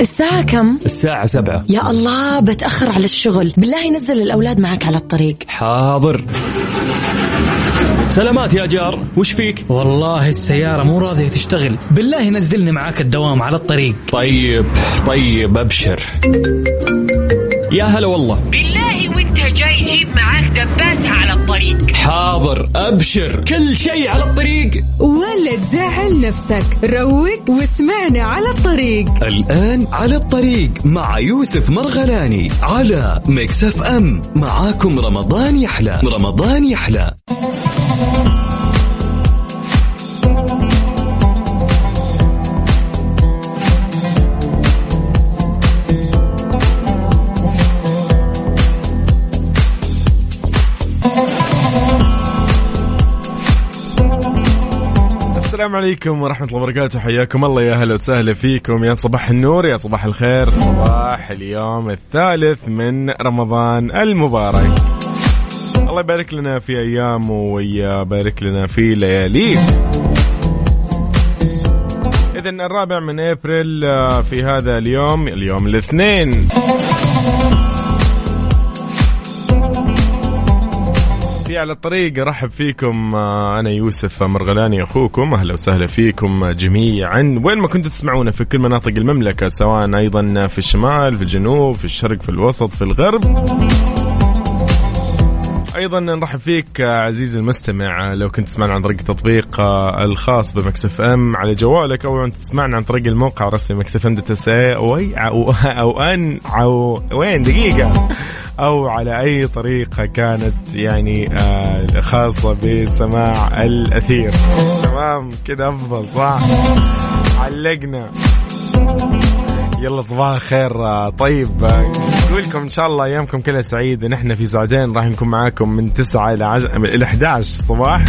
الساعة كم؟ الساعة سبعة. يا الله بتأخر على الشغل. بالله نزل الأولاد معك على الطريق. حاضر. سلامات يا جار. وش فيك؟ والله السيارة مو راضية تشتغل. بالله نزلني معاك الدوام على الطريق. طيب طيب أبشر. يا هلا والله. بالله وانت جاي جيب معاك دباسة على الطريق. حاضر أبشر كل شيء على الطريق. ولا تزعل نفسك. روق واسمعنا على الطريق. الآن على الطريق مع يوسف مرغلاني على Mix FM. معاكم رمضان يحلى رمضان يحلى. السلام عليكم ورحمة الله وبركاته. حياكم الله. يا هلا وسهلا فيكم. يا صباح النور يا صباح الخير. صباح اليوم الثالث من رمضان المبارك. الله يبارك لنا في أيامه ويبارك لنا في لياليه إذا الرابع من أبريل آه، في هذا اليوم اليوم الاثنين. في على الطريق. أرحب فيكم آه، أنا يوسف مرغلاني أخوكم. أهلا وسهلا فيكم جميعا. وين ما كنتوا تسمعونا في كل مناطق المملكة سواء أيضا في الشمال في الجنوب في الشرق في الوسط في الغرب. أيضا نرحب فيك عزيزي المستمع لو كنت تسمعنا عن طريق التطبيق آه، الخاص ب Mix FM على جوالك أو تسمعنا عن طريق الموقع الرسمي Mix FM dot SA أو أو ان أو وين؟ دقيقة. أو على أي طريقة كانت يعني آه، خاصة بسماع الأثير. تمام؟ كده أفضل صح؟ علقنا. يلا صباح الخير آه، طيب نقول لكم إن شاء الله أيامكم كلها سعيدة. نحن في ساعتين راح نكون معاكم من 9 إلى 10 إلى 11 الصباح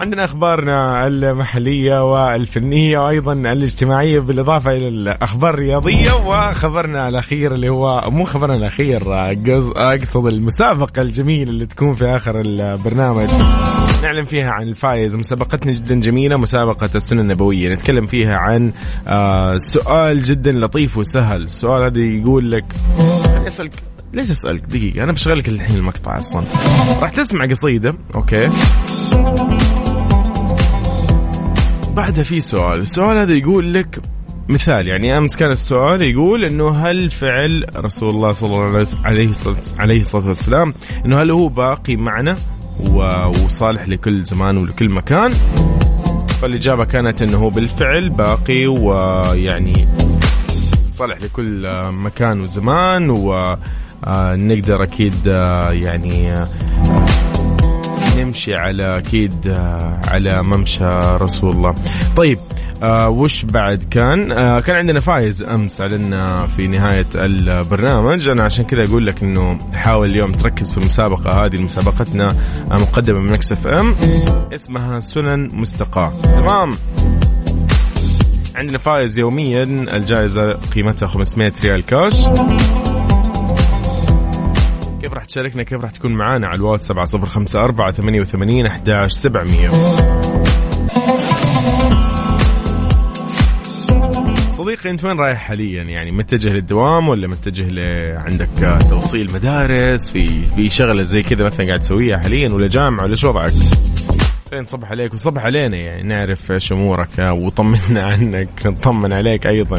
عندنا أخبارنا المحلية والفنية وأيضا الاجتماعية بالإضافة إلى الأخبار الرياضية. وخبرنا الأخير اللي هو مو خبرنا الأخير قص- أقصد المسابقة الجميلة اللي تكون في آخر البرنامج. نعلن فيها عن الفائز. مسابقتنا جدا جميلة مسابقة السنة النبوية. نتكلم فيها عن آه، سؤال جدا لطيف وسهل. السؤال هذا يقول لك أسألك ليش أسألك؟ دقيقة أنا بشغل لك الحين المقطع أصلا. راح تسمع قصيدة أوكي؟ بعدها في سؤال. السؤال هذا يقول لك مثال يعني أمس كان السؤال يقول إنه هل فعل رسول الله صلى الله عليه عليه الصلاة والسلام إنه هل هو باقي معنا؟ وصالح لكل زمان ولكل مكان. فالاجابه كانت إنه بالفعل باقي ويعني صالح لكل آه، مكان وزمان ونقدر أكيد آه، يعني آه، نمشي على أكيد آه، على ممشى رسول الله. طيب آه وش بعد كان؟ آه كان عندنا فايز أمس اعلنا في نهاية البرنامج. أنا عشان كذا أقول لك إنه حاول اليوم تركز في المسابقة هذه مسابقتنا آه، مقدمه من Mix FM اسمها سنن مستقاة. تمام. عندنا فايز يوميا الجائزة قيمتها 500 ريال كاش. كيف راح تشاركنا؟ كيف راح تكون معانا على الواتس 7054 88 11 700 صديقي أنت وين رايح حاليا؟ يعني متجه للدوام ولا متجه ل عندك توصيل مدارس؟ في في شغلة زي كذا مثلا قاعد تسويها حاليا ولا جامعة ولا شو وضعك؟ خلينا نصبح عليك؟ وصبح علينا يعني نعرف إيش أمورك وطمنا عنك نطمن عليك أيضا.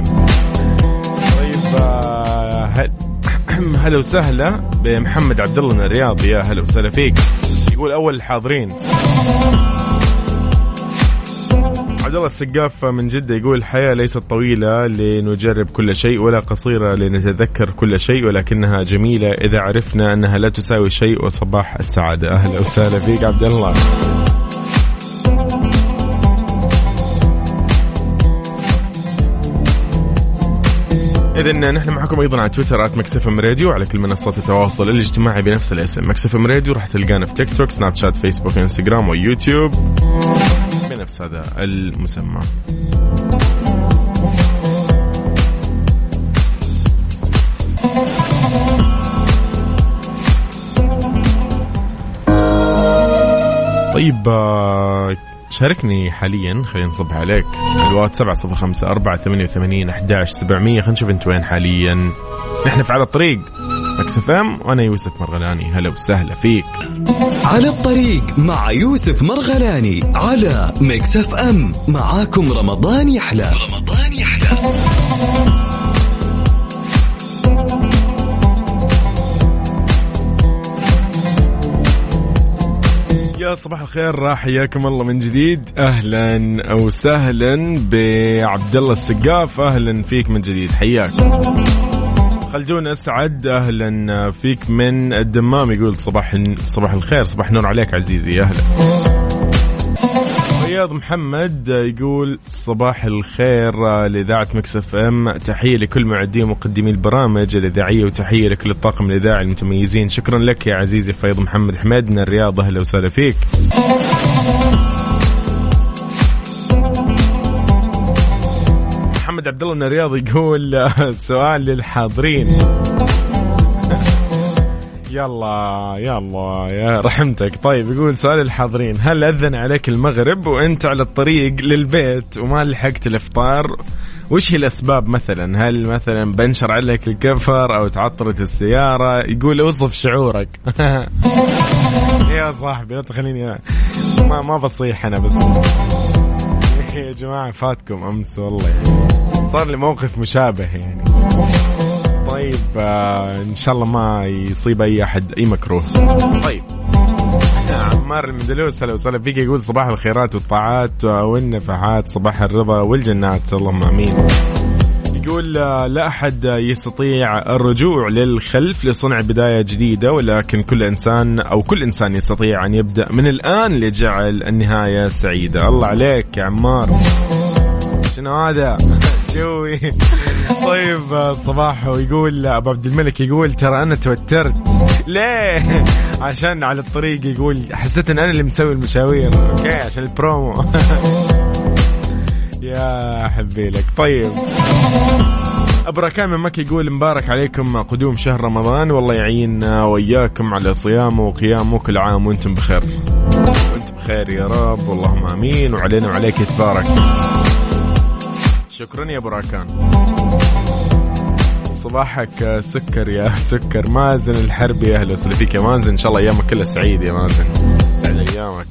طيب آه، هل هلا وسهلا بمحمد عبد الله من الرياض. يا هلا وسهلا فيك. يقول أول الحاضرين. عبد الله السقاف من جدة يقول الحياة ليست طويلة لنجرب كل شيء ولا قصيرة لنتذكر كل شيء ولكنها جميلة إذا عرفنا أنها لا تساوي شيء وصباح السعادة. أهلا وسهلا فيك عبد الله. إذا نحن معكم أيضا على تويتر at Mix FM Radio على كل منصات التواصل الاجتماعي بنفس الاسم. Mix FM Radio راح تلقانا في تيك توك سناب شات فيسبوك إنستغرام ويوتيوب. هذا المسمى طيب آه، شارك شاركني حاليا خلينا نصب عليك. الواتس 705 488 11 700 خلينا نشوف أنت وين حاليا. نحن في على الطريق. Mix FM وأنا يوسف مرغلاني. هلا وسهلا فيك. على الطريق مع يوسف مرغلاني على Mix FM. معاكم رمضان يحلى. رمضان يحلى. يا صباح الخير حياكم الله من جديد. أهلا وسهلا بعبد الله السقاف. أهلا فيك من جديد. حياك. خلدون أسعد أهلا. فيك من الدمام يقول صباح صباح الخير صباح النور عليك عزيزي أهلا. رياض محمد يقول صباح الخير لإذاعة مكسف إم. تحية لكل معدي ومقدمي البرامج الإذاعية وتحية لكل الطاقم الإذاعي المتميزين. شكرا لك يا عزيزي فيض محمد حميد من الرياض أهلا وسهلا فيك. محمد عبد الله من الرياض يقول سؤال للحاضرين. يلا يلا يا رحمتك. طيب يقول سؤال الحاضرين هل أذن عليك المغرب وأنت على الطريق للبيت وما لحقت الإفطار؟ وش هي الأسباب مثلا؟ هل مثلا بنشر عليك الكفر أو تعطلت السيارة؟ يقول أوصف شعورك. يا صاحبي لا تخليني ما ما بصيح أنا بس. يا جماعة فاتكم أمس والله. صار لي موقف مشابه يعني. طيب آه إن شاء الله ما يصيب أي أحد أي مكروه. طيب. عمار المندلوس هلا وسهلا فيك. يقول صباح الخيرات والطاعات والنفحات صباح الرضا والجنات. اللهم آمين. يقول آه، لا أحد يستطيع الرجوع للخلف لصنع بداية جديدة ولكن كل إنسان أو كل إنسان يستطيع أن يبدأ من الآن لجعل النهاية سعيدة. الله عليك يا عمار. شنو هذا؟ جوي. طيب صباح ويقول أبو عبد الملك يقول ترى أنا توترت. ليه؟ عشان على الطريق يقول حسيت إن أنا اللي مسوي المشاوير okay عشان البرومو. يا حبيلك طيب. ابراكان من مكة يقول مبارك عليكم قدوم شهر رمضان. والله يعيننا وإياكم على صيامه وقيامه. كل عام وأنتم بخير. وأنتم بخير يا رب. اللهم آمين. وعلينا وعليك يتبارك. شكرا يا براكان صباحك سكر يا سكر. مازن الحربي أهلا وسهلا فيك يا مازن. إن شاء الله أيامك كلها سعيد يا مازن. سعد أيامك.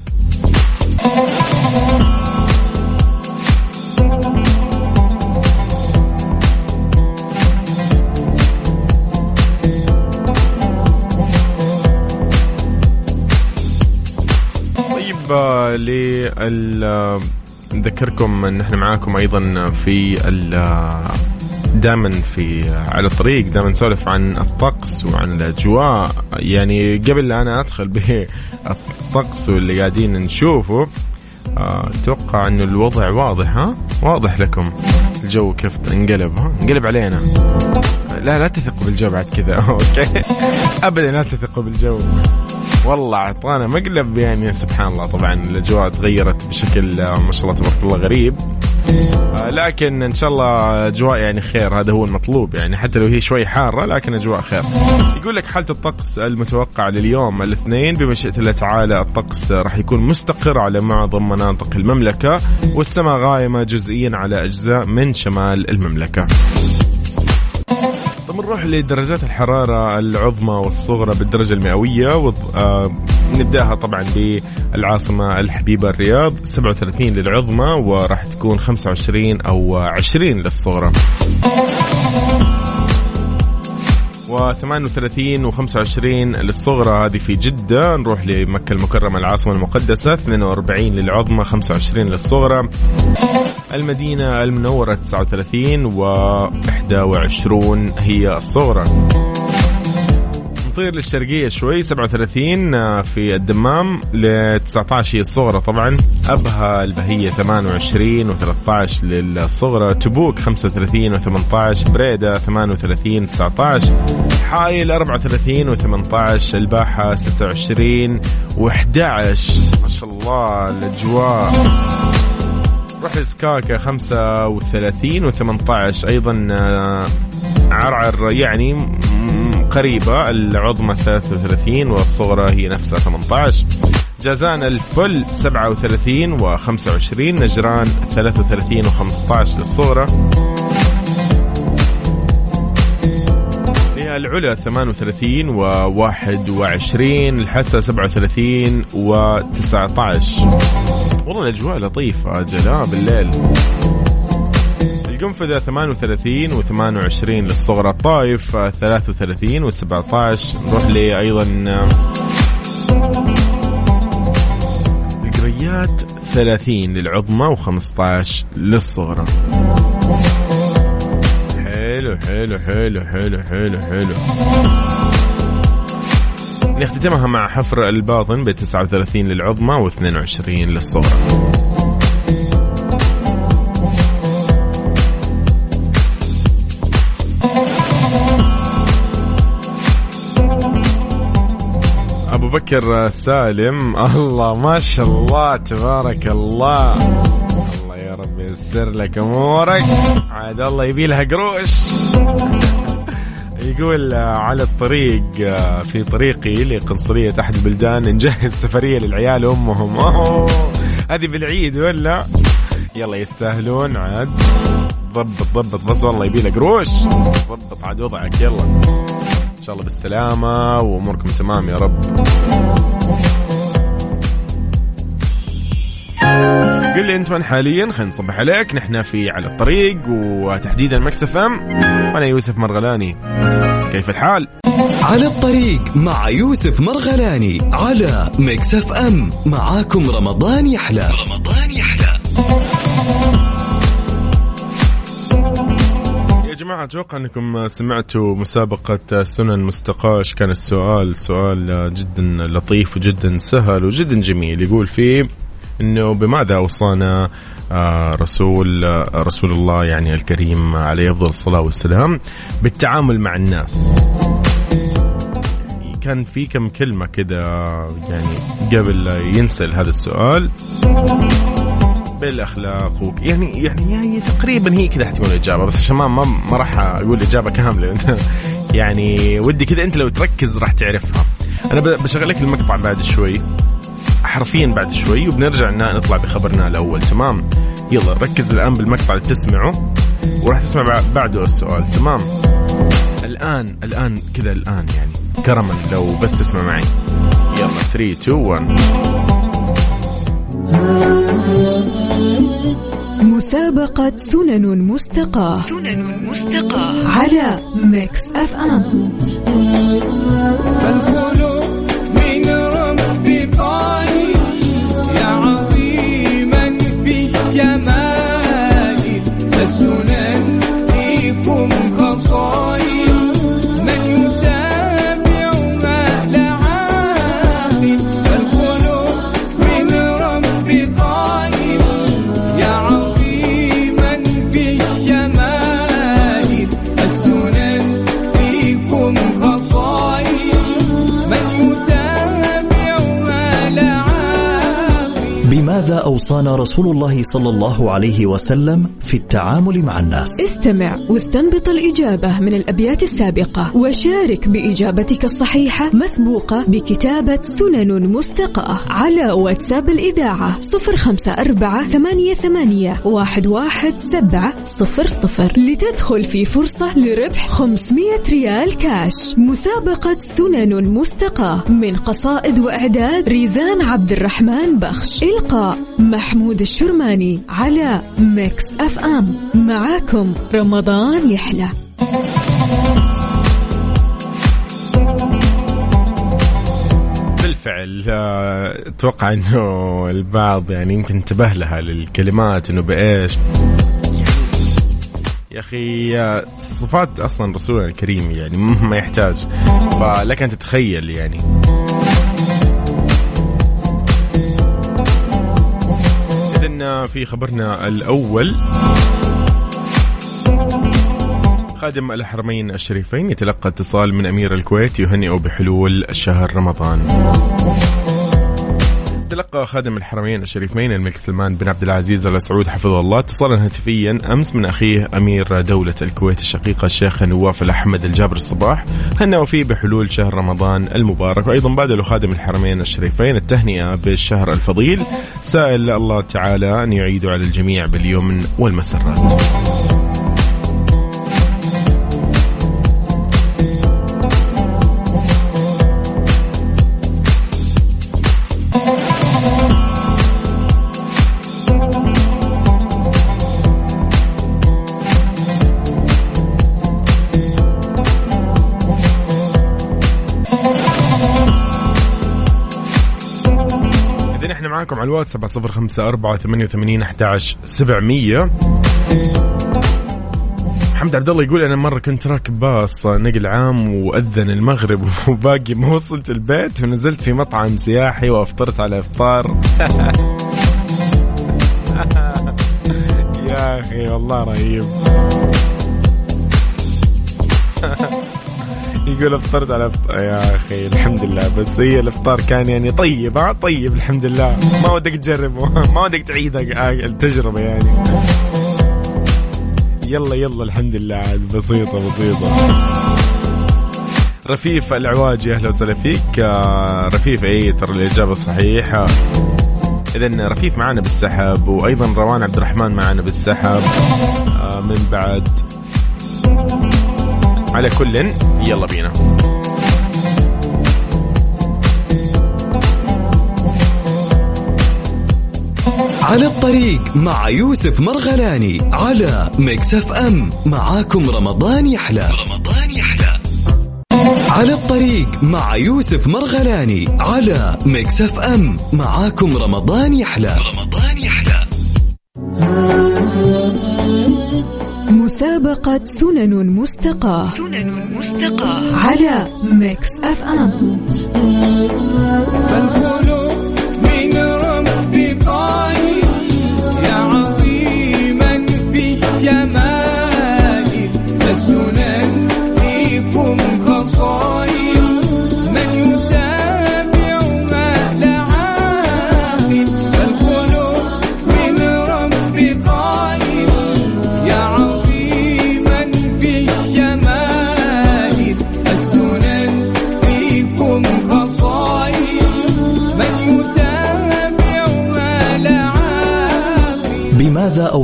طيب آه، لل آه، نذكركم إن إحنا معاكم أيضا في ال دائما في على الطريق دائما نسولف عن الطقس وعن الأجواء. يعني قبل لا أنا أدخل بالطقس واللي قاعدين نشوفه آه، أتوقع انه الوضع واضح ها؟ واضح لكم. الجو كيف انقلب ها؟ انقلب علينا. لا لا تثقوا بالجو بعد كذا. أوكي. ابدا لا تثقوا بالجو. والله أعطانا مقلب يعني سبحان الله طبعا الأجواء تغيرت بشكل آه، ما شاء الله تبارك الله غريب. آه، لكن إن شاء الله أجواء يعني خير. هذا هو المطلوب يعني حتى لو هي شوي حارة لكن أجواء خير. يقول لك حالة الطقس المتوقع لليوم الاثنين بمشيئه الله تعالى الطقس راح يكون مستقر على معظم مناطق المملكة والسماء غائمة جزئيا على أجزاء من شمال المملكة. طب نروح لدرجات الحرارة العظمى والصغرى بالدرجة المئوية وض- آه نبدأها طبعا بالعاصمة الحبيبة الرياض. 37 للعظمى وراح تكون 25 أو 20 للصغرى. و38 و25 للصغرى هذه في جدة. نروح لمكة المكرمة العاصمة المقدسة. 42 للعظمى 25 للصغرى. المدينة المنورة 39 و21 هي الصغرى نطير للشرقية شوي 37 في الدمام ل 19 هي الصغرى طبعا. أبها البهية 28 و13 للصغرى. تبوك 35 و18 بريدة 38 19 حايل 34 و18 الباحة 26 و11 ما شاء الله الأجواء. روح سكاكا 35 و18 أيضا آه، عرعر يعني قريبة العظمى 33 والصغرى هي نفسها 18 جازان الفل 37 و25 نجران 33 و15 للصغرى. العلا 38 و 21 الحسا 37 و 19 والله الأجواء لطيفة جلاء بالليل. القنفذة 38 و 28 للصغرى الطايف 33 و 17 نروح لي أيضا القريات 30 للعظمى و 15 للصغرى. حلو حلو حلو حلو حلو حلو. نختتمها مع حفر الباطن ب 39 للعظمى و 22 للصغرى. أبو بكر سالم الله ما شاء الله تبارك الله. الله يا رب ييسر لك أمورك. عاد الله يبي لها قروش. يقول على الطريق في طريقي لقنصلية أحد البلدان نجهز سفرية للعيال وأمهم. هذه بالعيد ولا؟ يلا يستاهلون عاد. ضبط ضبط بس والله يبي قروش ضبط عاد وضعك يلا. إن شاء الله بالسلامة وأموركم تمام يا رب. قل لي انت من حاليا خلينا نصبح عليك. نحن في على الطريق وتحديدا Mix FM. وأنا يوسف مرغلاني. كيف الحال؟ على الطريق مع يوسف مرغلاني على Mix FM. معاكم رمضان يحلى. رمضان يحلى. يا جماعة أتوقع أنكم سمعتوا مسابقة سنن مستقاش. كان السؤال سؤال جدا لطيف وجدا سهل وجدا جميل. يقول فيه إنه بماذا أوصانا رسول رسول الله يعني الكريم عليه أفضل الصلاة والسلام بالتعامل مع الناس. كان في كم كلمة كده يعني قبل ينسل هذا السؤال. بالأخلاق وك يعني يعني يعني تقريبا هي كذا حتكون الإجابة بس عشان ما, ما راح أقول إجابة كاملة. يعني ودي كذا أنت لو تركز راح تعرفها. أنا بشغل لك المقطع بعد شوي. حرفيا بعد شوي وبنرجع نطلع بخبرنا الأول. تمام؟ يلا ركز الآن بالمقطع اللي تسمعه وراح تسمع بعده السؤال. تمام؟ الآن الآن كذا الآن يعني. كرما لو بس تسمع معي. يلا 3 2 1 مسابقة سنن مستقاة. سنن مستقاة. على Mix FM. بماذا أوصانا رسول الله صلى الله عليه وسلم في التعامل مع الناس. استمع واستنبط الإجابة من الأبيات السابقة وشارك بإجابتك الصحيحة مسبوقة بكتابة سنن مستقاة على واتساب الإذاعة صفر خمسة أربعة ثمانية, ثمانية واحد, واحد سبعة صفر صفر لتدخل في فرصة لربح 500 ريال كاش. مسابقة سنن مستقاة من قصائد وإعداد ريزان عبد الرحمن بخش. إلقاء محمود الشرماني على Mix FM معاكم رمضان يحلى. بالفعل أتوقع إنه البعض يعني يمكن انتبه لها للكلمات إنه بإيش. يا أخي صفات أصلا رسولنا الكريم يعني ما يحتاج. فلك أن تتخيل يعني. اذا في خبرنا الأول. خادم الحرمين الشريفين يتلقى اتصال من أمير الكويت يهنئ بحلول شهر رمضان. تلقى خادم الحرمين الشريفين الملك سلمان بن عبد العزيز ال سعود حفظه الله. اتصالا هاتفيا أمس من أخيه أمير دولة الكويت الشقيقه الشيخ نواف الأحمد الجابر الصباح. هنأوا فيه بحلول شهر رمضان المبارك. وأيضا بادلوا خادم الحرمين الشريفين التهنئة بالشهر الفضيل. سائل الله تعالى أن يعيد على الجميع باليمن والمسرات. معاكم على الواتس سبعة صفر خمسة أربعة ثمانية وثمانين أحداش سبعمية. محمد عبد الله يقول أنا مرة كنت راكب باص نقل عام وأذن المغرب وباقي ما وصلت البيت ونزلت في مطعم سياحي وأفطرت على إفطار. يا أخي والله رهيب. يقول افطرت على افطار يا أخي الحمد لله. بس هي الإفطار كان يعني طيب ها؟ طيب الحمد لله. ما ودك تجربه. ما ودك تعيد التجربة يعني. يلا يلا الحمد لله. عاد بسيطة بسيطة. رفيف العواجي أهلا وسهلا فيك. آه، رفيف اي ترى الإجابة صحيحة. اذا رفيف معنا بالسحب وأيضا روان عبد الرحمن معنا بالسحب. آه، من بعد. على كل يلا بينا. على الطريق مع يوسف مرغلاني على Mix FM. معاكم رمضان يحلى. رمضان يحلى. على الطريق مع يوسف مرغلاني على Mix FM. معاكم رمضان يحلى. رمضان مسابقة سنن مستقاة سنن مستقاة. على Mix FM.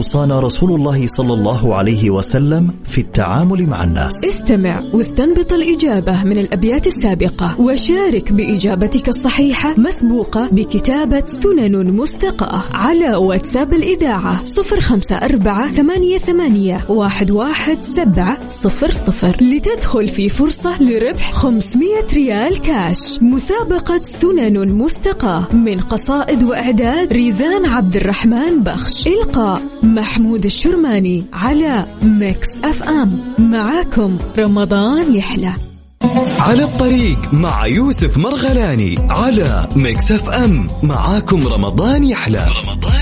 أوصانا رسول الله صلى الله عليه وسلم في التعامل مع الناس. استمع واستنبط الإجابة من الأبيات السابقة. وشارك بإجابتك الصحيحة مسبوقة بكتابة سنن مستقاة على واتساب الإذاعة صفر خمسة أربعة ثمانية, ثمانية واحد, واحد سبعة صفر صفر. لتدخل في فرصة لربح 500 ريال كاش. مسابقة سنن مستقاة من قصائد وإعداد ريزان عبد الرحمن بخش. إلقاء محمود الشرماني على Mix FM. معاكم رمضان يحلى. على الطريق مع يوسف مرغلاني على Mix FM. معاكم رمضان يحلى. رمضان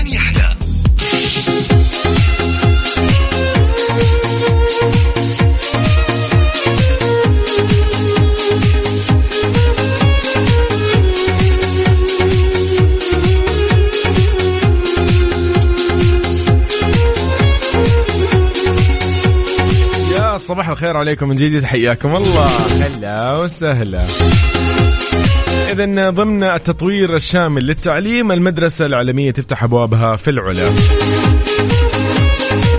صباح الخير عليكم من جديد حياكم الله. هلا وسهلا. إذا ضمن التطوير الشامل للتعليم المدرسة العالمية تفتح أبوابها في العلا.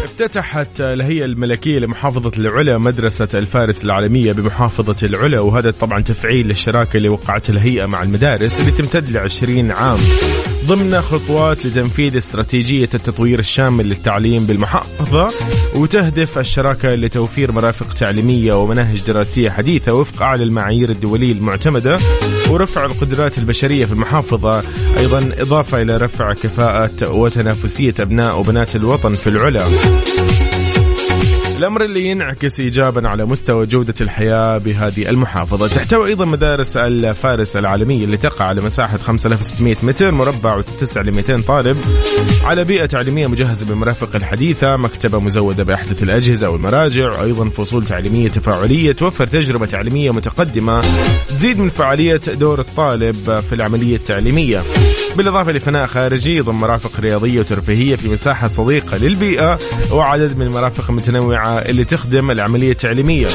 افتتحت الهيئة الملكية لمحافظة العلا مدرسة الفارس العالمية بمحافظة العلا وهذا طبعا تفعيل للشراكة اللي وقعتها الهيئة مع المدارس اللي تمتد لعشرين عام. ضمن خطوات لتنفيذ استراتيجية التطوير الشامل للتعليم بالمحافظة وتهدف الشراكة لتوفير مرافق تعليمية ومناهج دراسية حديثة وفق أعلى المعايير الدولية المعتمدة ورفع القدرات البشرية في المحافظة. أيضا إضافة إلى رفع كفاءة وتنافسية أبناء وبنات الوطن في العلا. الأمر اللي ينعكس إيجابا على مستوى جودة الحياة بهذه المحافظة. تحتوي أيضا مدارس الفارس العالمية اللي تقع على مساحة 5600 متر مربع وتتسع ل 200 طالب. على بيئة تعليمية مجهزة بالمرافق الحديثة مكتبة مزودة بأحدث الأجهزة والمراجع. وأيضا فصول تعليمية تفاعلية توفر تجربة تعليمية متقدمة تزيد من فعالية دور الطالب في العملية التعليمية. بالإضافة لفناء خارجي يضم مرافق رياضية وترفيهية في مساحة صديقة للبيئة وعدد من المرافق المتنوعة اللي تخدم العملية التعليمية.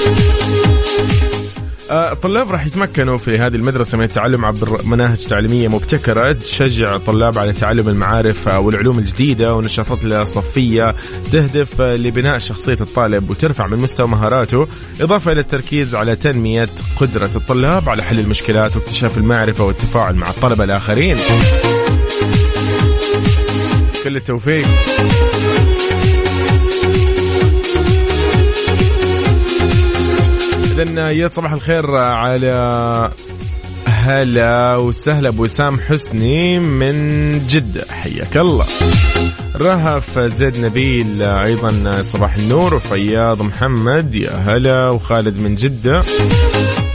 الطلاب راح يتمكنوا في هذه المدرسة من التعلم عبر مناهج تعليمية مبتكرة تشجع الطلاب على تعلم المعارف والعلوم الجديدة ونشاطات الصفية تهدف لبناء شخصية الطالب وترفع من مستوى مهاراته إضافة إلى التركيز على تنمية قدرة الطلاب على حل المشكلات واكتشاف المعرفة والتفاعل مع الطلبة الآخرين. كل التوفيق. إذا يا صباح الخير على هلا وسهلا أبو وسام حسني من جدة. حياك الله. رهف زيد نبيل أيضا صباح النور وفياض محمد. يا هلا وخالد من جدة.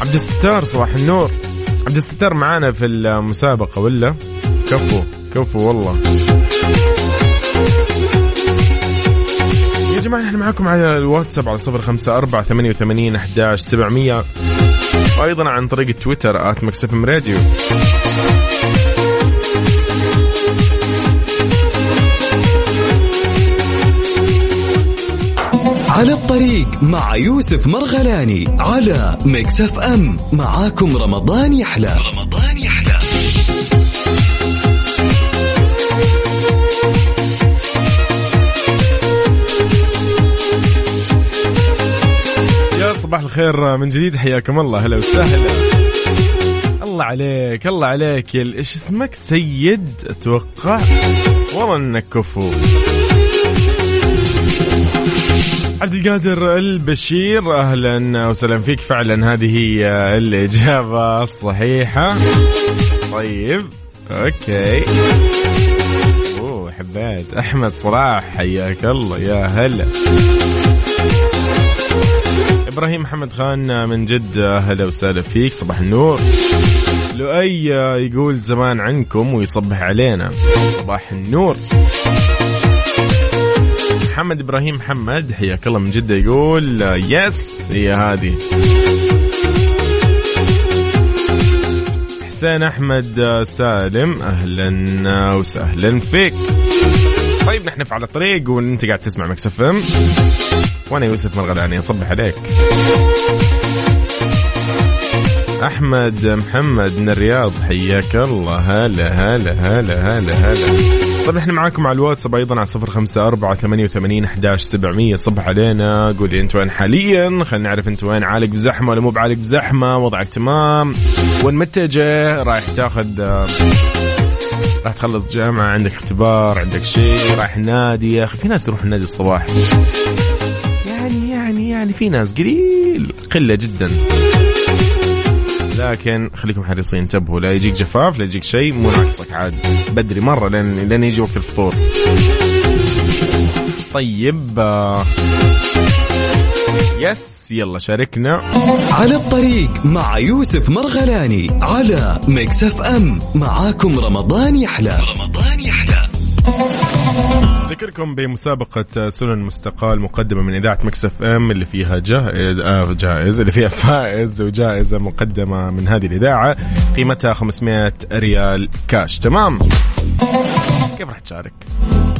عبد الستار صباح النور. عبد الستار معانا في المسابقة ولا؟ كفو كفو والله. جماعة إحنا معاكم على الواتساب على صفر خمسة أربعة ثمانية وثمانين أحداش سبعمية. وأيضا عن طريق التويتر at Mix FM Radio. على الطريق مع يوسف مرغلاني على مكسف أم. معاكم رمضان يحلى. رمضان صباح الخير من جديد حياكم الله هلا وسهلا. الله عليك الله عليك إيش اسمك؟ سيد أتوقع. والله إنك كفو. عبد القادر البشير أهلا وسهلا فيك فعلا. هذه هي الإجابة الصحيحة. طيب أوكي. أوه حبيت. أحمد صلاح حياك الله يا هلا. إبراهيم محمد خان من جدة هلا وسهلا فيك صباح النور. لؤي يقول زمان عنكم ويصبح علينا. صباح النور. محمد إبراهيم محمد حياك الله من جدة يقول yes هي هذه. حسين أحمد سالم أهلا وسهلا فيك. طيب نحن على الطريق وانت قاعد تسمع Mix FM. وأنا يوسف مرغلاني نصبح عليك. أحمد محمد من الرياض حياك الله. هلا هلا هلا هلا هلا. طيب إحنا معاكم على الواتساب أيضا على صفر خمسة أربعة ثمانية وثمانين أحداش سبعمية. صبح علينا. قولي أنت وين حاليا؟ خلينا نعرف أنت وين عالق بزحمة ولا مو بعالق بزحمة. وضعك تمام. وين متجه رايح تاخذ آه، راح تخلص جامعة عندك اختبار عندك شيء رايح نادي يا أخي في ناس يروح النادي الصباح. يعني يعني يعني في ناس قليل قلة جدا. لكن خليكم حريصين انتبهوا لا يجيك جفاف لا يجيك شيء مو ناقصك عاد. بدري مرة لين لين يجي وقت الفطور. طيب آه، yes يلا شاركنا. على الطريق مع يوسف مرغلاني على Mix FM معاكم رمضان يحلى. رمضان يحلى. أذكركم بمسابقة سنن مستقاة مقدمة من إذاعة Mix FM اللي فيها جائز آه جائز اللي فيها فائز وجائزة مقدمة من هذه الإذاعة. قيمتها 500 ريال كاش. تمام؟ كيف راح تشارك؟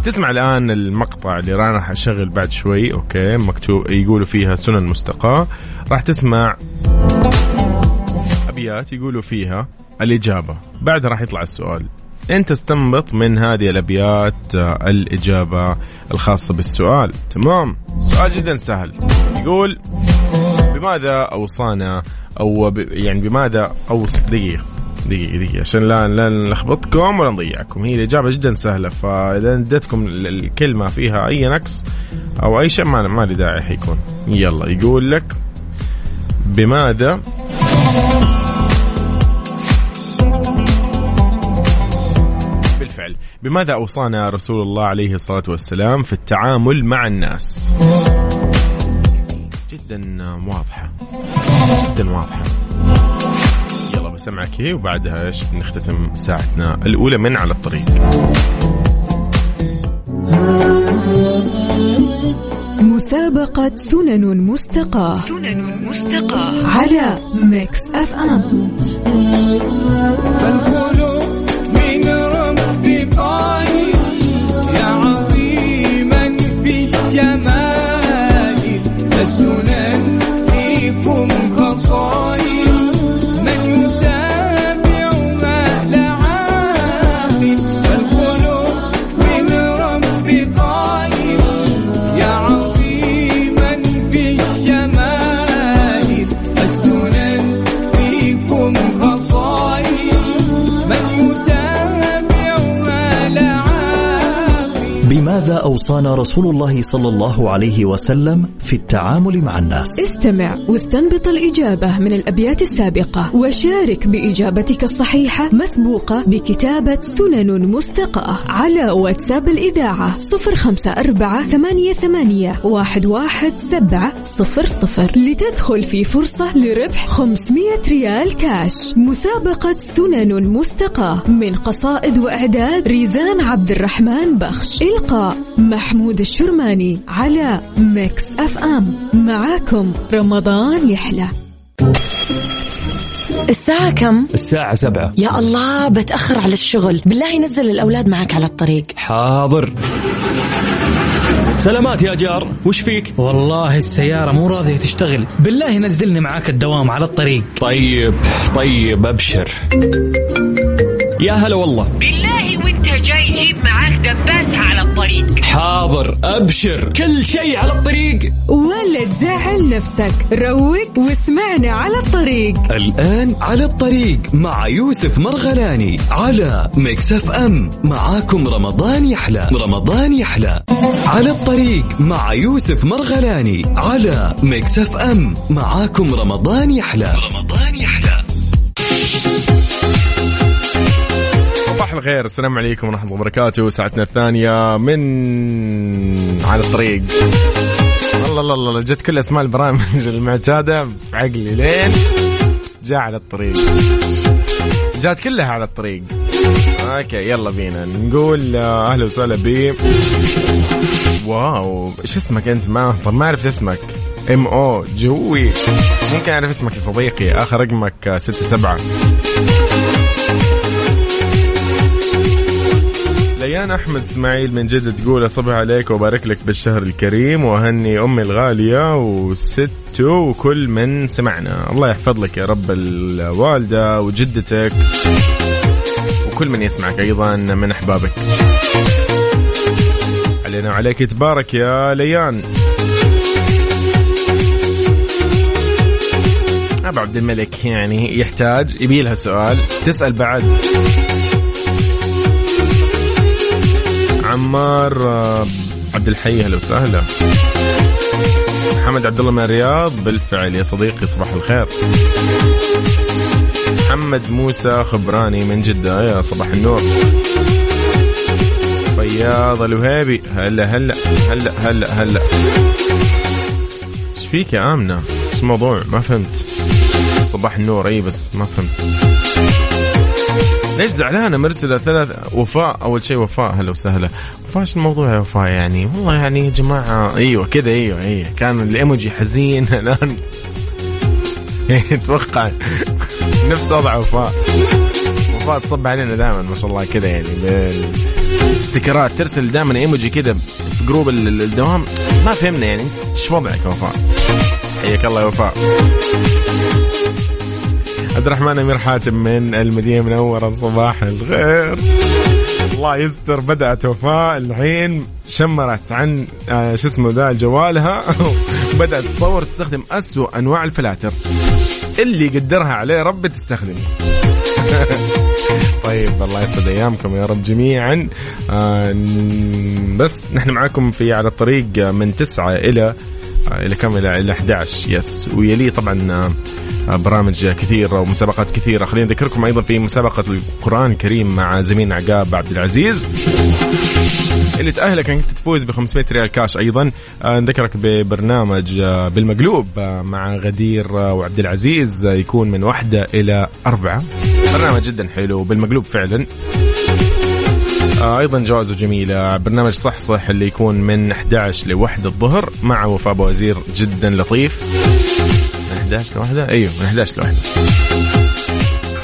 تسمع الآن المقطع اللي راح أشغل بعد شوي okay؟ مكتوب يقولوا فيها سنن مستقاة. راح تسمع أبيات يقولوا فيها الإجابة. بعدها راح يطلع السؤال. أنت استنبط من هذه الأبيات آه، الإجابة الخاصة بالسؤال. تمام؟ سؤال جدا سهل. يقول بماذا أوصانا أو. يعني بماذا اوص دقيقة. دقيقة دقيقة عشان لا لا نلخبطكم ولا نضيعكم. هي الإجابة جدا سهلة فإذا اديتكم ال- الكلمة فيها أي نقص أو أي شيء ما ما لي داعي حيكون. يلا يقول لك بماذا؟ بالفعل. بماذا أوصانا رسول الله عليه الصلاة والسلام في التعامل مع الناس؟ جدا واضحة. جدا واضحة. بسمعك هي وبعدها إيش نختتم ساعتنا الأولى من على الطريق. مسابقة سنن مستقاة. سنن مستقاة. على Mix FM فالقلوب من رمضان بقائي يا عظيما بالجمال السنن فيكم خصائل أوصانا رسول الله صلى الله عليه وسلم في التعامل مع الناس. استمع واستنبط الإجابة من الأبيات السابقة وشارك بإجابتك الصحيحة مسبوقة بكتابة سنن مستقاة على واتساب الإذاعة صفر خمسة أربعة ثمانية, ثمانية واحد, واحد سبعة صفر صفر لتدخل في فرصة لربح 500 ريال كاش. مسابقة سنن مستقاة من قصائد وإعداد ريزان عبد الرحمن بخش. إلقاء محمود الشرماني على Mix FM. معاكم رمضان يحلى. الساعة كم؟ الساعة سبعة. يا الله بتأخر على الشغل. بالله نزل الأولاد معك على الطريق. حاضر. سلامات يا جار. وش فيك؟ والله السيارة مو راضية تشتغل. بالله نزلني معاك الدوام على الطريق. طيب طيب أبشر. يا هلا والله. بالله جاي جيب معاك دباسة على الطريق. حاضر أبشر. كل شيء على الطريق. ولا تزعل نفسك. روق واسمعنا على الطريق. الآن على الطريق مع يوسف مرغلاني على Mix FM معاكم رمضان يحلى. رمضان يحلى. على الطريق مع يوسف مرغلاني على Mix FM معاكم رمضان يحلى. رمضان صباح الخير. السلام عليكم ورحمة الله وبركاته. ساعتنا الثانية من على الطريق. الله الله الله جت كل أسماء البرامج المعتادة في عقلي لين جاء على الطريق. جات كلها على الطريق. okay يلا بينا. نقول آه، أهلا وسهلا ب واو إيش اسمك أنت؟ ما طب ما عرفت اسمك. إم أو جوي. ممكن أعرف اسمك يا صديقي. آخر رقمك آه، ستة سبعة. ليان أحمد إسماعيل من جدة تقول أصبح عليك وبارك لك بالشهر الكريم وأهني أمي الغالية وستو وكل من سمعنا. الله يحفظ لك يا رب الوالدة وجدتك وكل من يسمعك أيضا من أحبابك. علينا وعليك تبارك يا ليان. أبو عبد الملك يعني يحتاج يبي لها سؤال تسأل بعد. عمار آه، عبد الحي أهلا وسهلا. محمد عبد الله من الرياض بالفعل يا صديقي صباح الخير. محمد موسى خبراني من جدة يا صباح النور. فياض الوهيبي هلا هلا هلا هلا هلا. إيش فيك يا آمنة؟ إيش الموضوع؟ ما فهمت. صباح النور أي بس ما فهمت. ليش زعلانة؟ مرسلة ثلاث وفاء أول شيء وفاء هلا وسهلا. وفاء الموضوع يا وفاء يعني؟ والله يعني يا جماعة أيوة كذا أيوة أيوة. كان الإيموجي حزين الآن أتوقع نفس وضع وفاء. وفاء تصب علينا دائما ما شاء الله كذا يعني بالاستيكرات ترسل دائما إيموجي كذا في group ال- ال- الدوام. ما فهمنا يعني إيش وضعك يا وفاء؟ حياك الله يا وفاء. عبد الرحمن أمير حاتم من المدينة المنوره صباح الخير. الله يستر بدأت وفاء. الحين شمرت عن آه شو اسمه ذا جوالها. بدأت تصور تستخدم أسوأ أنواع الفلاتر. اللي يقدرها عليه رب تستخدم طيب الله يسعد أيامكم يا رب جميعا. آه بس نحن معاكم في على الطريق من 9 إلى إلى كم؟ إلى إلى 11 يس ويلي طبعا آه، برامج كثيرة ومسابقات كثيرة. خلينا نذكركم أيضا في مسابقة القرآن الكريم مع زميلنا عقاب عبد العزيز. اللي تأهلك إنك تفوز ب 500 ريال كاش أيضا. آه، نذكرك ببرنامج آه، بالمقلوب آه، مع غدير آه، وعبد العزيز. آه، يكون من واحدة إلى أربعة. برنامج جدا حلو بالمقلوب فعلا. آه، أيضا جوازه جميله برنامج صح صح اللي يكون من 11 ل 1 الظهر مع وفاء وزير جدا لطيف. من 11 ل 1 أيوه من 11 ل 1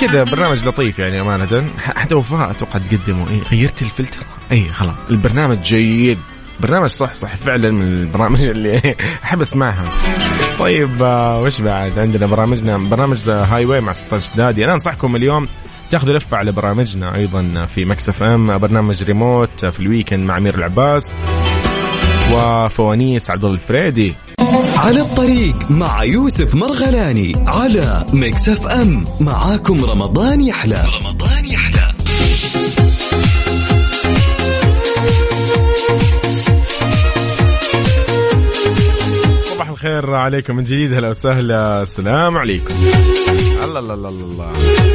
كذا برنامج لطيف يعني أمانة. حتى وفاء أتوقع تقدمه. اي غيرت الفلتر؟ اي خلاص. البرنامج جيد. برنامج صح صح فعلا من البرامج اللي أحب أسمعها. طيب آه، وش بعد؟ عندنا برامجنا. برنامج Highway مع سلطان شدادي. أنا أنصحكم اليوم تاخذوا لفة على برامجنا أيضا في Mix FM برنامج ريموت في ال weekend مع أمير العباس وفوانيس عبد الفريدي. على الطريق مع يوسف مرغلاني على ميكس إف إم. معاكم رمضان يحلى. رمضان يحلى. صباح الخير عليكم من جديد هلا وسهلا. السلام عليكم. الله الله الله الله.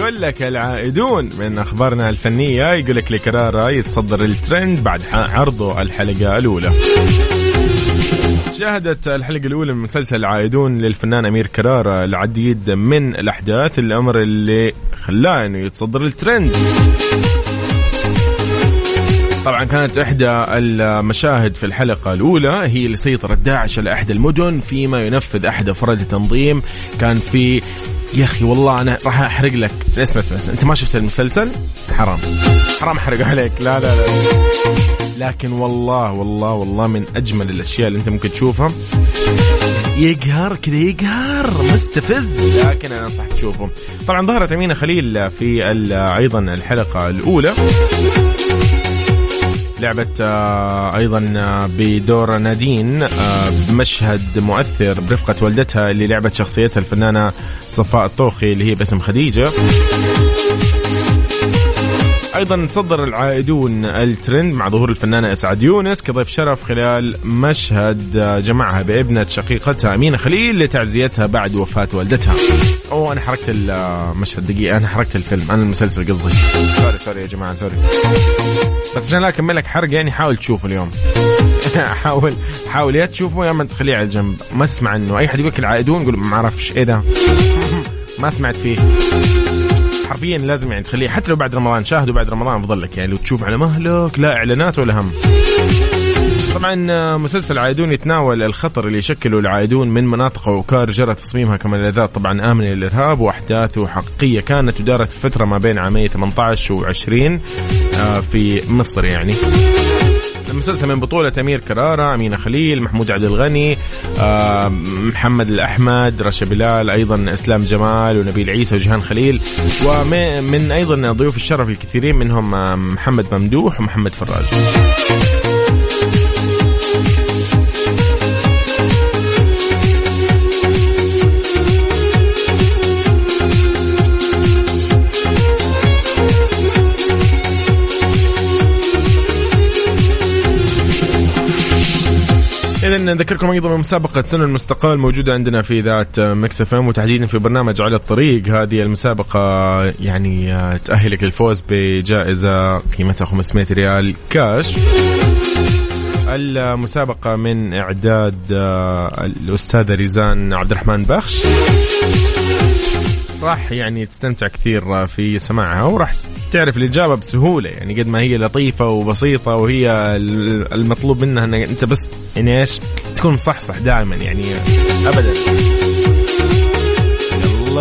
يقول لك العائدون؟ من أخبارنا الفنية يقول لك لكرارة يتصدر الترند بعد عرضه الحلقة الأولى. شهدت الحلقة الأولى من مسلسل العائدون للفنان أمير كرارة العديد من الأحداث الأمر اللي خلاه أنه يتصدر الترند. طبعا كانت إحدى المشاهد في الحلقة الأولى هي اللي سيطرت داعش على إحدى المدن فيما ينفذ أحد أفراد التنظيم. كان في يا أخي والله أنا راح أحرق لك. اسمع اسمع أنت ما شفت المسلسل؟ حرام. حرام أحرق عليك. لا لا لا. لكن والله والله والله من أجمل الأشياء اللي أنت ممكن تشوفها. يقهر كذا يقهر. مستفز. لكن أنا أنصحك تشوفه. طبعا ظهرت أمينة خليل في أيضا الحلقة الأولى. لعبت آه، أيضا آه، بدور نادين آه، بمشهد مؤثر برفقة والدتها اللي لعبت شخصيتها الفنانة صفاء الطوخي اللي هي باسم خديجة أيضا تصدر العائدون الترند مع ظهور الفنانة اسعاد يونس كضيف شرف خلال مشهد آه، جمعها بابنة شقيقتها أمينة خليل لتعزيتها بعد وفاة والدتها. أوه أنا حركت المشهد دقيقة أنا حركت الفيلم أنا المسلسل قصدي. sorry sorry يا جماعة sorry. بس عشان لا أكمل لك حرق يعني حاول تشوفه اليوم. حاول حاول يا تشوفه يا اما تخليه على جنب. ما تسمع عنه أي حد يقول لك العائدون قول ما أعرفش إيه ده. ما سمعت فيه. حرفيا لازم يعني تخليه حتى لو بعد رمضان شاهده بعد رمضان افضل لك يعني لو تشوف على مهلك لا إعلانات ولا هم. طبعا آه، مسلسل العائدون يتناول الخطر اللي يشكله العائدون من مناطق وأوكار جرى تصميمها كملاذات طبعا آمنة للإرهاب وأحداثه حقيقية كانت ودارت فترة ما بين عامي 18 و20 في مصر يعني. المسلسل من بطولة أمير كرارة أمينة خليل محمود عبد الغني آه، محمد الأحمد رشا بلال أيضا إسلام جمال ونبيل عيسى وجهان خليل. ومن أيضا ضيوف الشرف الكثيرين منهم آه، محمد ممدوح ومحمد فراج. نذكركم أيضا بمسابقة سنن مستقاة موجودة عندنا في إذاعة Mix FM وتحديدا في برنامج على الطريق. هذه المسابقة يعني آه، تأهلك للفوز بجائزة قيمتها 500 ريال كاش. المسابقة من إعداد آه، الأستاذة ريزان عبد الرحمن بخش. راح يعني تستمتع كثير في سماعها وراح تعرف الإجابة بسهولة يعني قد ما هي لطيفة وبسيطة وهي المطلوب منها أن أنت بس يعني إيش؟ تكون مصحصح دائما يعني. أبدا.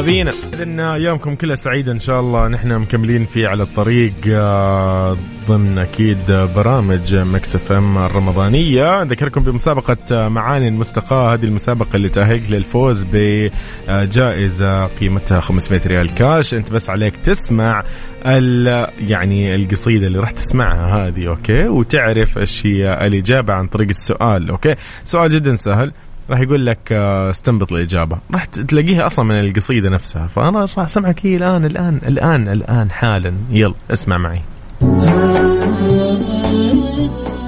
بينا إذن أيامكم كلها سعيدة إن شاء الله. نحن مكملين في على الطريق آه، ضمن أكيد برامج Mix FM الرمضانية. أذكركم بمسابقة آه، سنن المستقاة. هذه المسابقة اللي تأهلك للفوز بجائزة قيمتها 500 ريال كاش. أنت بس عليك تسمع ال يعني القصيدة اللي راح تسمعها هذه okay؟ وتعرف إيش هي الإجابة عن طريق السؤال okay؟ سؤال جدا سهل. راح يقول لك آه، استنبط الإجابة. راح تلاقيها أصلا من القصيدة نفسها. فأنا راح أسمعك هي الآن الآن الآن الآن حالا. يلا اسمع معي.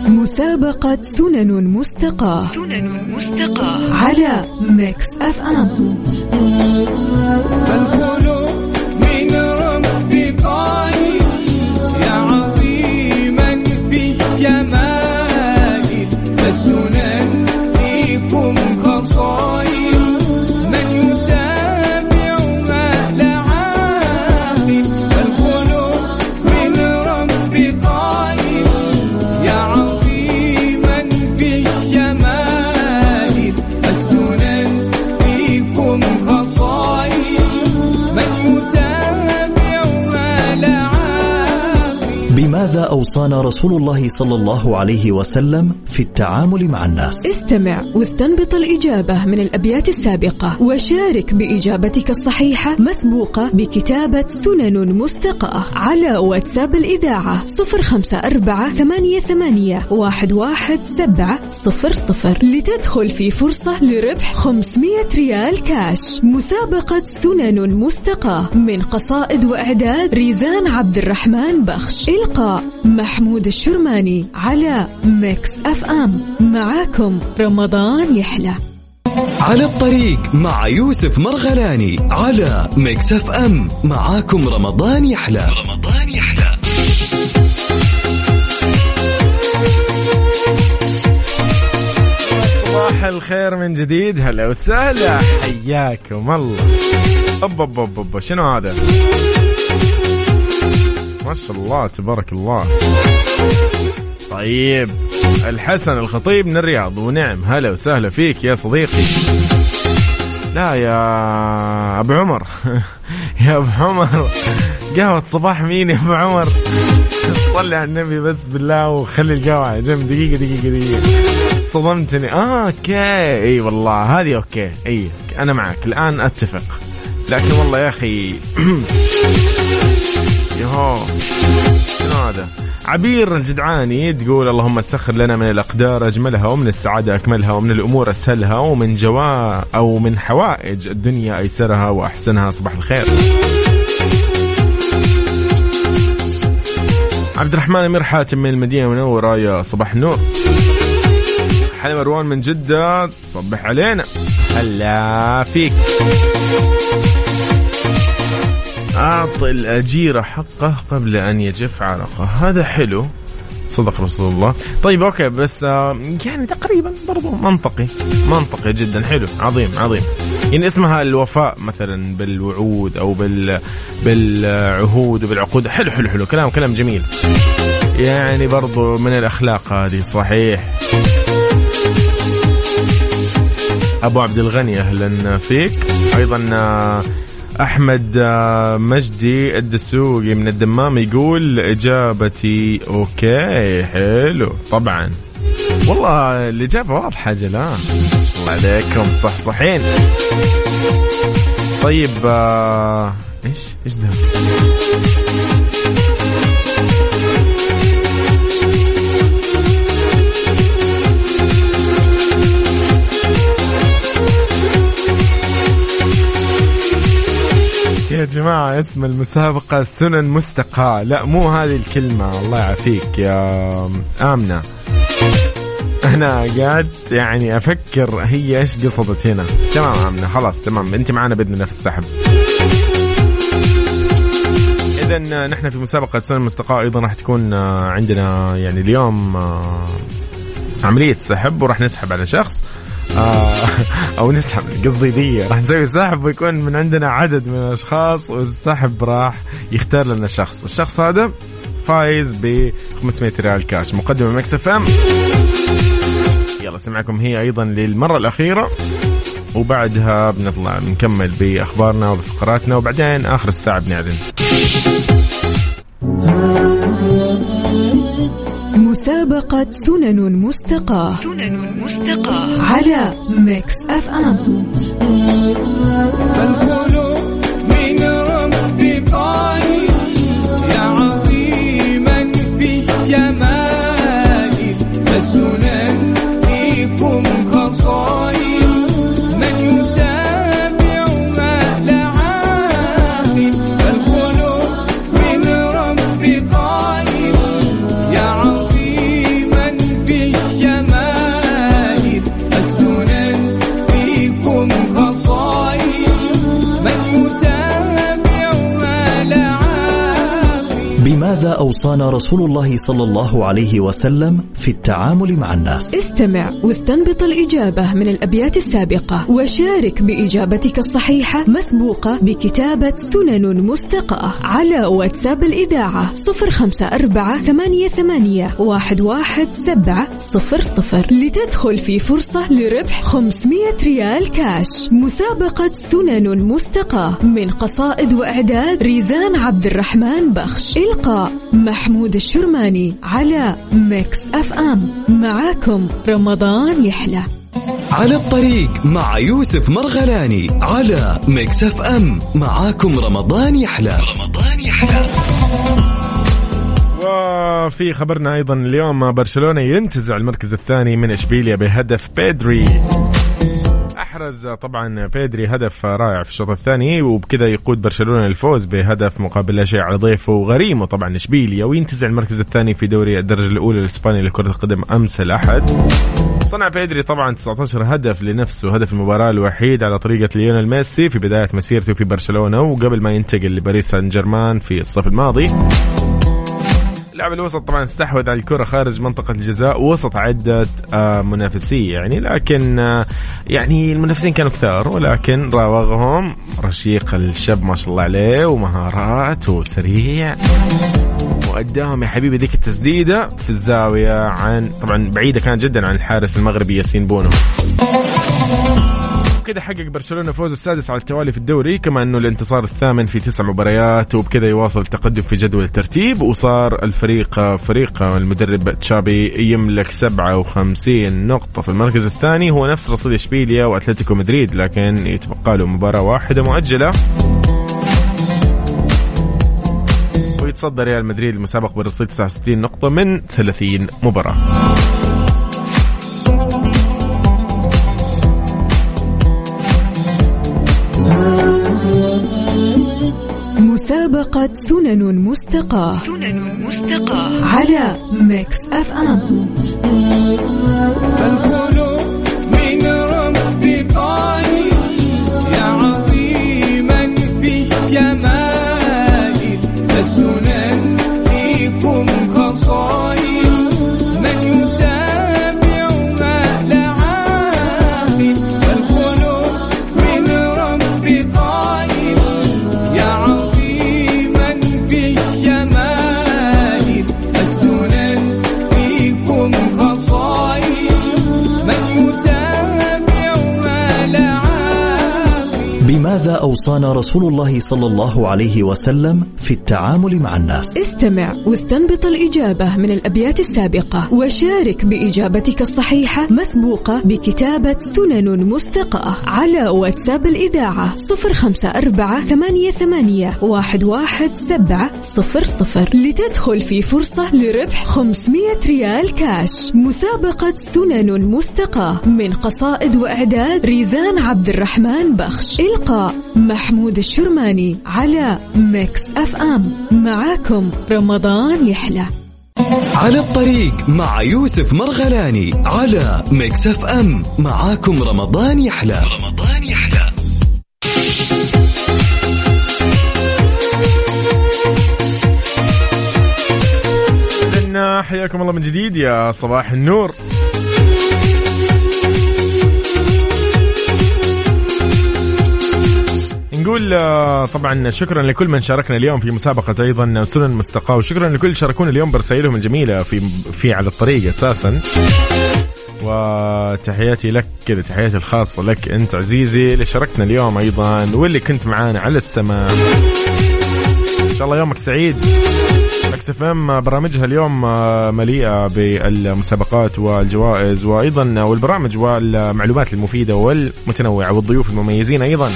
مسابقة سنن مستقاة. سنن مستقاة. على Mix FM. فالخلق من رب يا عظيما السنن فيكم. أوصانا رسول الله صلى الله عليه وسلم في التعامل مع الناس. استمع واستنبط الإجابة من الأبيات السابقة وشارك بإجابتك الصحيحة مسبوقة بكتابة سنن مستقاة على واتساب الإذاعة صفر خمسة أربعة ثمانية, ثمانية واحد, واحد سبعة صفر صفر لتدخل في فرصة لربح 500 ريال كاش. مسابقة سنن مستقاة من قصائد وإعداد ريزان عبد الرحمن بخش. إلقاء. محمود الشرماني على Mix FM. معاكم رمضان يحلى. على الطريق مع يوسف مرغلاني على Mix FM. معاكم رمضان يحلى. رمضان يحلى. صباح الخير من جديد. هلا وسهلا. حياكم الله. أب أب أب أب. شنو هذا؟ ما شاء الله تبارك الله. طيب الحسن الخطيب من الرياض ونعم هلا وسهلا فيك يا صديقي. لا يا أبو عمر يا أبو عمر. قهوة صباح مين يا أبو عمر؟ على النبي بس بالله وخلي القهوة على جنب. دقيقة دقيقة دقيقة. صدمتني. آه okay. إي والله هذه okay. إي أنا معك. الآن أتفق. لكن والله يا أخي يهو شنو هذا؟ عبير الجدعاني تقول اللهم سخر لنا من الأقدار أجملها ومن السعادة أكملها ومن الأمور أسهلها ومن جوا أو من حوائج الدنيا أيسرها وأحسنها صباح الخير. عبد الرحمن أمير حاتم من المدينة المنورة يا صباح النور. حلم مروان من جدة صبح علينا. هلا فيك. أعطي الأجير حقه قبل أن يجف عرقه. هذا حلو. صدق رسول الله. طيب أوكي بس آه، يعني تقريبا برضو منطقي. منطقي جدا. حلو. عظيم عظيم. يعني اسمها الوفاء مثلا بالوعود أو بال بالعهود وبالعقود. حلو حلو حلو. كلام كلام جميل. يعني برضو من الأخلاق هذه. صحيح. أبو عبد الغني أهلا فيك. أيضا آه، أحمد آه، مجدي الدسوقي من الدمام يقول إجابتي أوكي حلو. طبعا. والله الإجابة واضحة جلال. الله عليكم صح صحين طيب آه، إيش إيش ده يا جماعة اسم المسابقة سنن مستقى لا مو هذه الكلمة الله يعافيك يا آمنة. أنا قاعد يعني أفكر هي إيش قصدت هنا. تمام آمنة خلاص تمام. أنت معنا بإذن الله في السحب. إذا نحن في مسابقة سنن مستقى أيضا راح تكون عندنا يعني اليوم عملية سحب وراح نسحب على شخص. آه أو نسحب قصدي دي. راح نسوي سحب ويكون من عندنا عدد من الأشخاص والسحب راح يختار لنا شخص. الشخص هذا فايز ب 500 ريال كاش مقدمة Mix FM. يلا سمعكم هي أيضا للمرة الأخيرة وبعدها بنطلع بنكمل بأخبارنا وبفقراتنا وبعدين آخر الساعة بنعلن. مسابقة سنن مستقاة سنن مستقاة. على Mix FM. فالخلق أوصانا رسول الله صلى الله عليه وسلم في التعامل مع الناس. استمع واستنبط الإجابة من الأبيات السابقة وشارك بإجابتك الصحيحة مسبوقة بكتابة سنن مستقاة على واتساب الإذاعة صفر خمسة أربعة ثمانية, ثمانية واحد, واحد سبعة صفر صفر لتدخل في فرصة لربح 500 ريال كاش. مسابقة سنن مستقاة من قصائد وإعداد ريزان عبد الرحمن بخش. إلقاء محمود الشرماني على Mix FM. معاكم رمضان يحلى. على الطريق مع يوسف مرغلاني على Mix FM. معاكم رمضان يحلى. رمضان يحلى. وفي خبرنا أيضا اليوم برشلونة ينتزع المركز الثاني من إشبيليا بهدف بيدري. احرز طبعا بيدري هدف رائع في الشوط الثاني وبكذا يقود برشلونة للفوز بهدف مقابل لا شيء على ضيفه وغريمه طبعا اشبيليا وينتزع المركز الثاني في دوري الدرجة الأولى الإسباني لكرة القدم أمس الأحد. صنع بيدري طبعا 19 هدف لنفسه هدف المباراة الوحيد على طريقة ليونيل ميسي في بداية مسيرته في برشلونة وقبل ما ينتقل لباريس سان جيرمان في الصيف الماضي. لاعب الوسط طبعا استحوذ على الكرة خارج منطقة الجزاء وسط عدة آه، منافسية يعني لكن آه، يعني المنافسين كانوا كثار ولكن راوغهم رشيق الشاب ما شاء الله عليه ومهارات وسريع. واداهم يا حبيبي ذيك التسديدة في الزاوية عن طبعا بعيدة كانت جدا عن الحارس المغربي ياسين بونو. وبكذا حقق برشلونة فوز السادس على التوالي في الدوري كما أنه الانتصار الثامن في تسع مباريات وبكذا يواصل التقدم في جدول الترتيب وصار الفريق فريق المدرب تشابي يملك 57 نقطة في المركز الثاني هو نفس رصيد إشبيليا وأتلتيكو مدريد لكن يتبقى له مباراة واحدة مؤجلة. ويتصدر ريال مدريد المسابق برصيد 69 نقطة من 30 مباراة. مسابقة سنن مستقاة سنن مستقاة. على ميكس أف أم. فالخلق من رب طالب يا عظيما في أوصانا رسول الله صلى الله عليه وسلم في التعامل مع الناس. استمع واستنبط الإجابة من الأبيات السابقة. وشارك بإجابتك الصحيحة مسبوقة بكتابة سنن مستقاة على واتساب الإذاعة صفر خمسة أربعة ثمانية, ثمانية واحد, واحد سبعة صفر صفر. لتدخل في فرصة لربح 500 ريال كاش مسابقة سنن مستقاة من قصائد وإعداد ريزان عبد الرحمن بخش. إلقاء محمود الشرماني على ميكس أف أم. معاكم رمضان يحلى. على الطريق مع يوسف مرغلاني على ميكس اف ام. معاكم رمضان يحلى. رمضان يحلى. حياكم الله من جديد يا صباح النور. نقول آه، طبعا شكرا لكل من شاركنا اليوم في مسابقة أيضا سنن مستقاة وشكرا لكل شاركونا اليوم برسائلهم الجميلة في في على الطريق أساسا. وتحياتي لك كذا تحياتي الخاصة لك أنت عزيزي اللي شاركتنا اليوم أيضا واللي كنت معانا على السماء. إن شاء الله يومك سعيد. ميكس اف ام برامجها اليوم آه، مليئة بالمسابقات والجوائز وأيضا والبرامج والمعلومات المفيدة والمتنوعة والضيوف المميزين أيضا.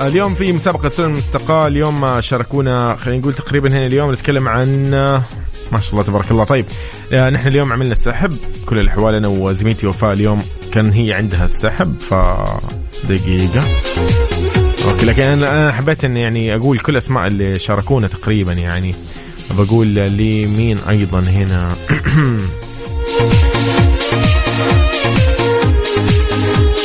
اليوم في مسابقة سنن مستقاة اليوم شاركونا خلينا نقول تقريبا هنا اليوم نتكلم عن ما شاء الله تبارك الله طيب آه، نحن اليوم عملنا السحب كل الأحوال أنا وزميلتي وفاء اليوم كان هي عندها السحب ف دقيقة أوكي لكن أنا حبيت إني يعني أقول كل أسماء اللي شاركونا تقريبا يعني. بقول لي مين أيضا هنا.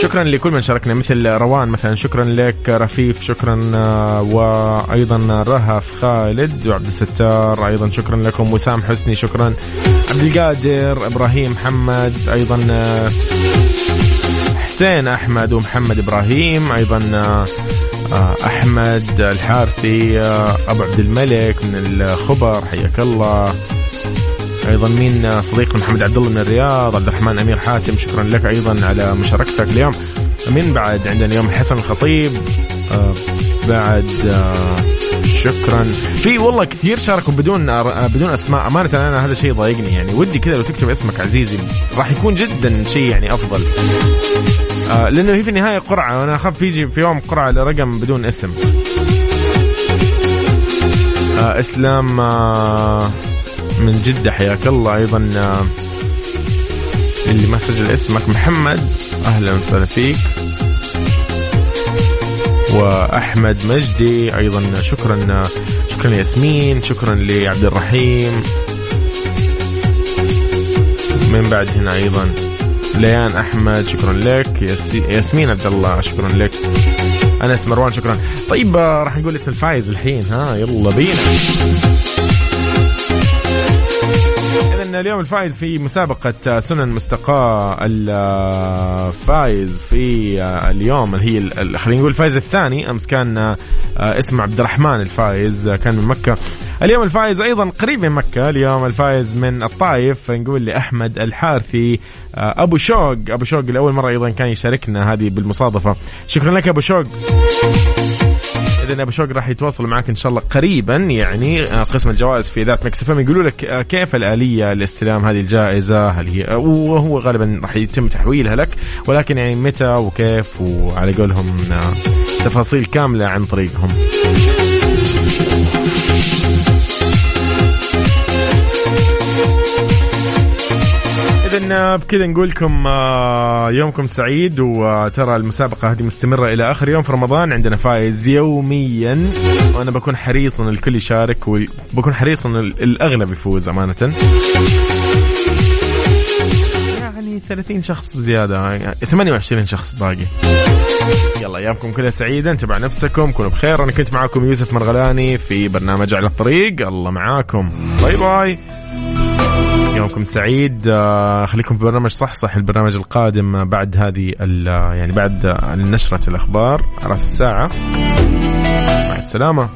شكرا لكل من شاركنا مثل روان مثلا شكرا لك رفيف شكرا آه، وأيضا رهف خالد وعبد الستار أيضا شكرا لكم وسام حسني شكرا عبد القادر إبراهيم محمد أيضا آه، حسين أحمد ومحمد إبراهيم أيضا آه، أحمد الحارثي آه، أبو عبد الملك من الخبر حياك الله. أيضا مين؟ آه، صديق محمد عبد الله من الرياض عبد الرحمن أمير حاتم شكرا لك أيضا على مشاركتك اليوم. من بعد؟ عندنا اليوم حسن الخطيب آه، بعد آه، شكرا. في والله كثير شاركوا بدون بدون أسماء. أمانة أنا هذا شيء ضايقني يعني. ودي كذا لو تكتب اسمك عزيزي راح يكون جدا شيء يعني أفضل. آه لأنه هي في النهاية قرعة. وأنا أخاف يجي في يوم قرعة لرقم بدون اسم. آه إسلام آه من جدة حياك الله. أيضا آه اللي ما سجل اسمك محمد. أهلا وسهلا فيك. وأحمد مجدي أيضا شكرا شكرا لياسمين شكرا لعبد الرحيم. من بعد هنا أيضا ليان أحمد شكرا لك. ياسمين عبد الله شكرا لك. أنس مروان شكرا. طيب آه، راح نقول اسم الفايز الحين ها؟ يلا بينا. اليوم الفائز في مسابقة سنن مستقاة الفائز في اليوم. اللي هي خلينا نقول الفائز الثاني. أمس كان اسمه عبد الرحمن الفائز كان من مكة. اليوم الفائز أيضا قريب من مكة. اليوم الفائز من الطائف نقول لأحمد الحارثي أبو شوق. أبو شوق لأول مرة أيضا كان يشاركنا هذه بالمصادفة. شكرا لك أبو شوق. اذا أبو شوق راح يتواصلوا معك إن شاء الله قريبا يعني آه، قسم الجوائز في ذات مكس فم يقولوا لك آه، كيف الآلية لاستلام هذه الجائزة؟ هل هي آه، وهو غالبا راح يتم تحويلها لك ولكن يعني متى وكيف؟ وعلى قولهم تفاصيل كاملة عن طريقهم. اذا بكذا نقول لكم آه، يومكم سعيد وترى المسابقة هذه مستمرة إلى آخر يوم في رمضان. عندنا فائز يوميا وأنا بكون حريص إن الكل يشارك وبكون حريص إن الأغلب يفوز أمانة. يعني 30 شخص زيادة 28 شخص باقي. يلا ايامكم كلها سعيده انتبهوا نفسكم كونوا بخير. أنا كنت معاكم يوسف مرغلاني في برنامج على الطريق. الله معاكم. باي باي. يومكم سعيد. آه، خليكم في برنامج صح صح البرنامج القادم بعد هذه يعني بعد نشرة الأخبار على الساعة. مع السلامة.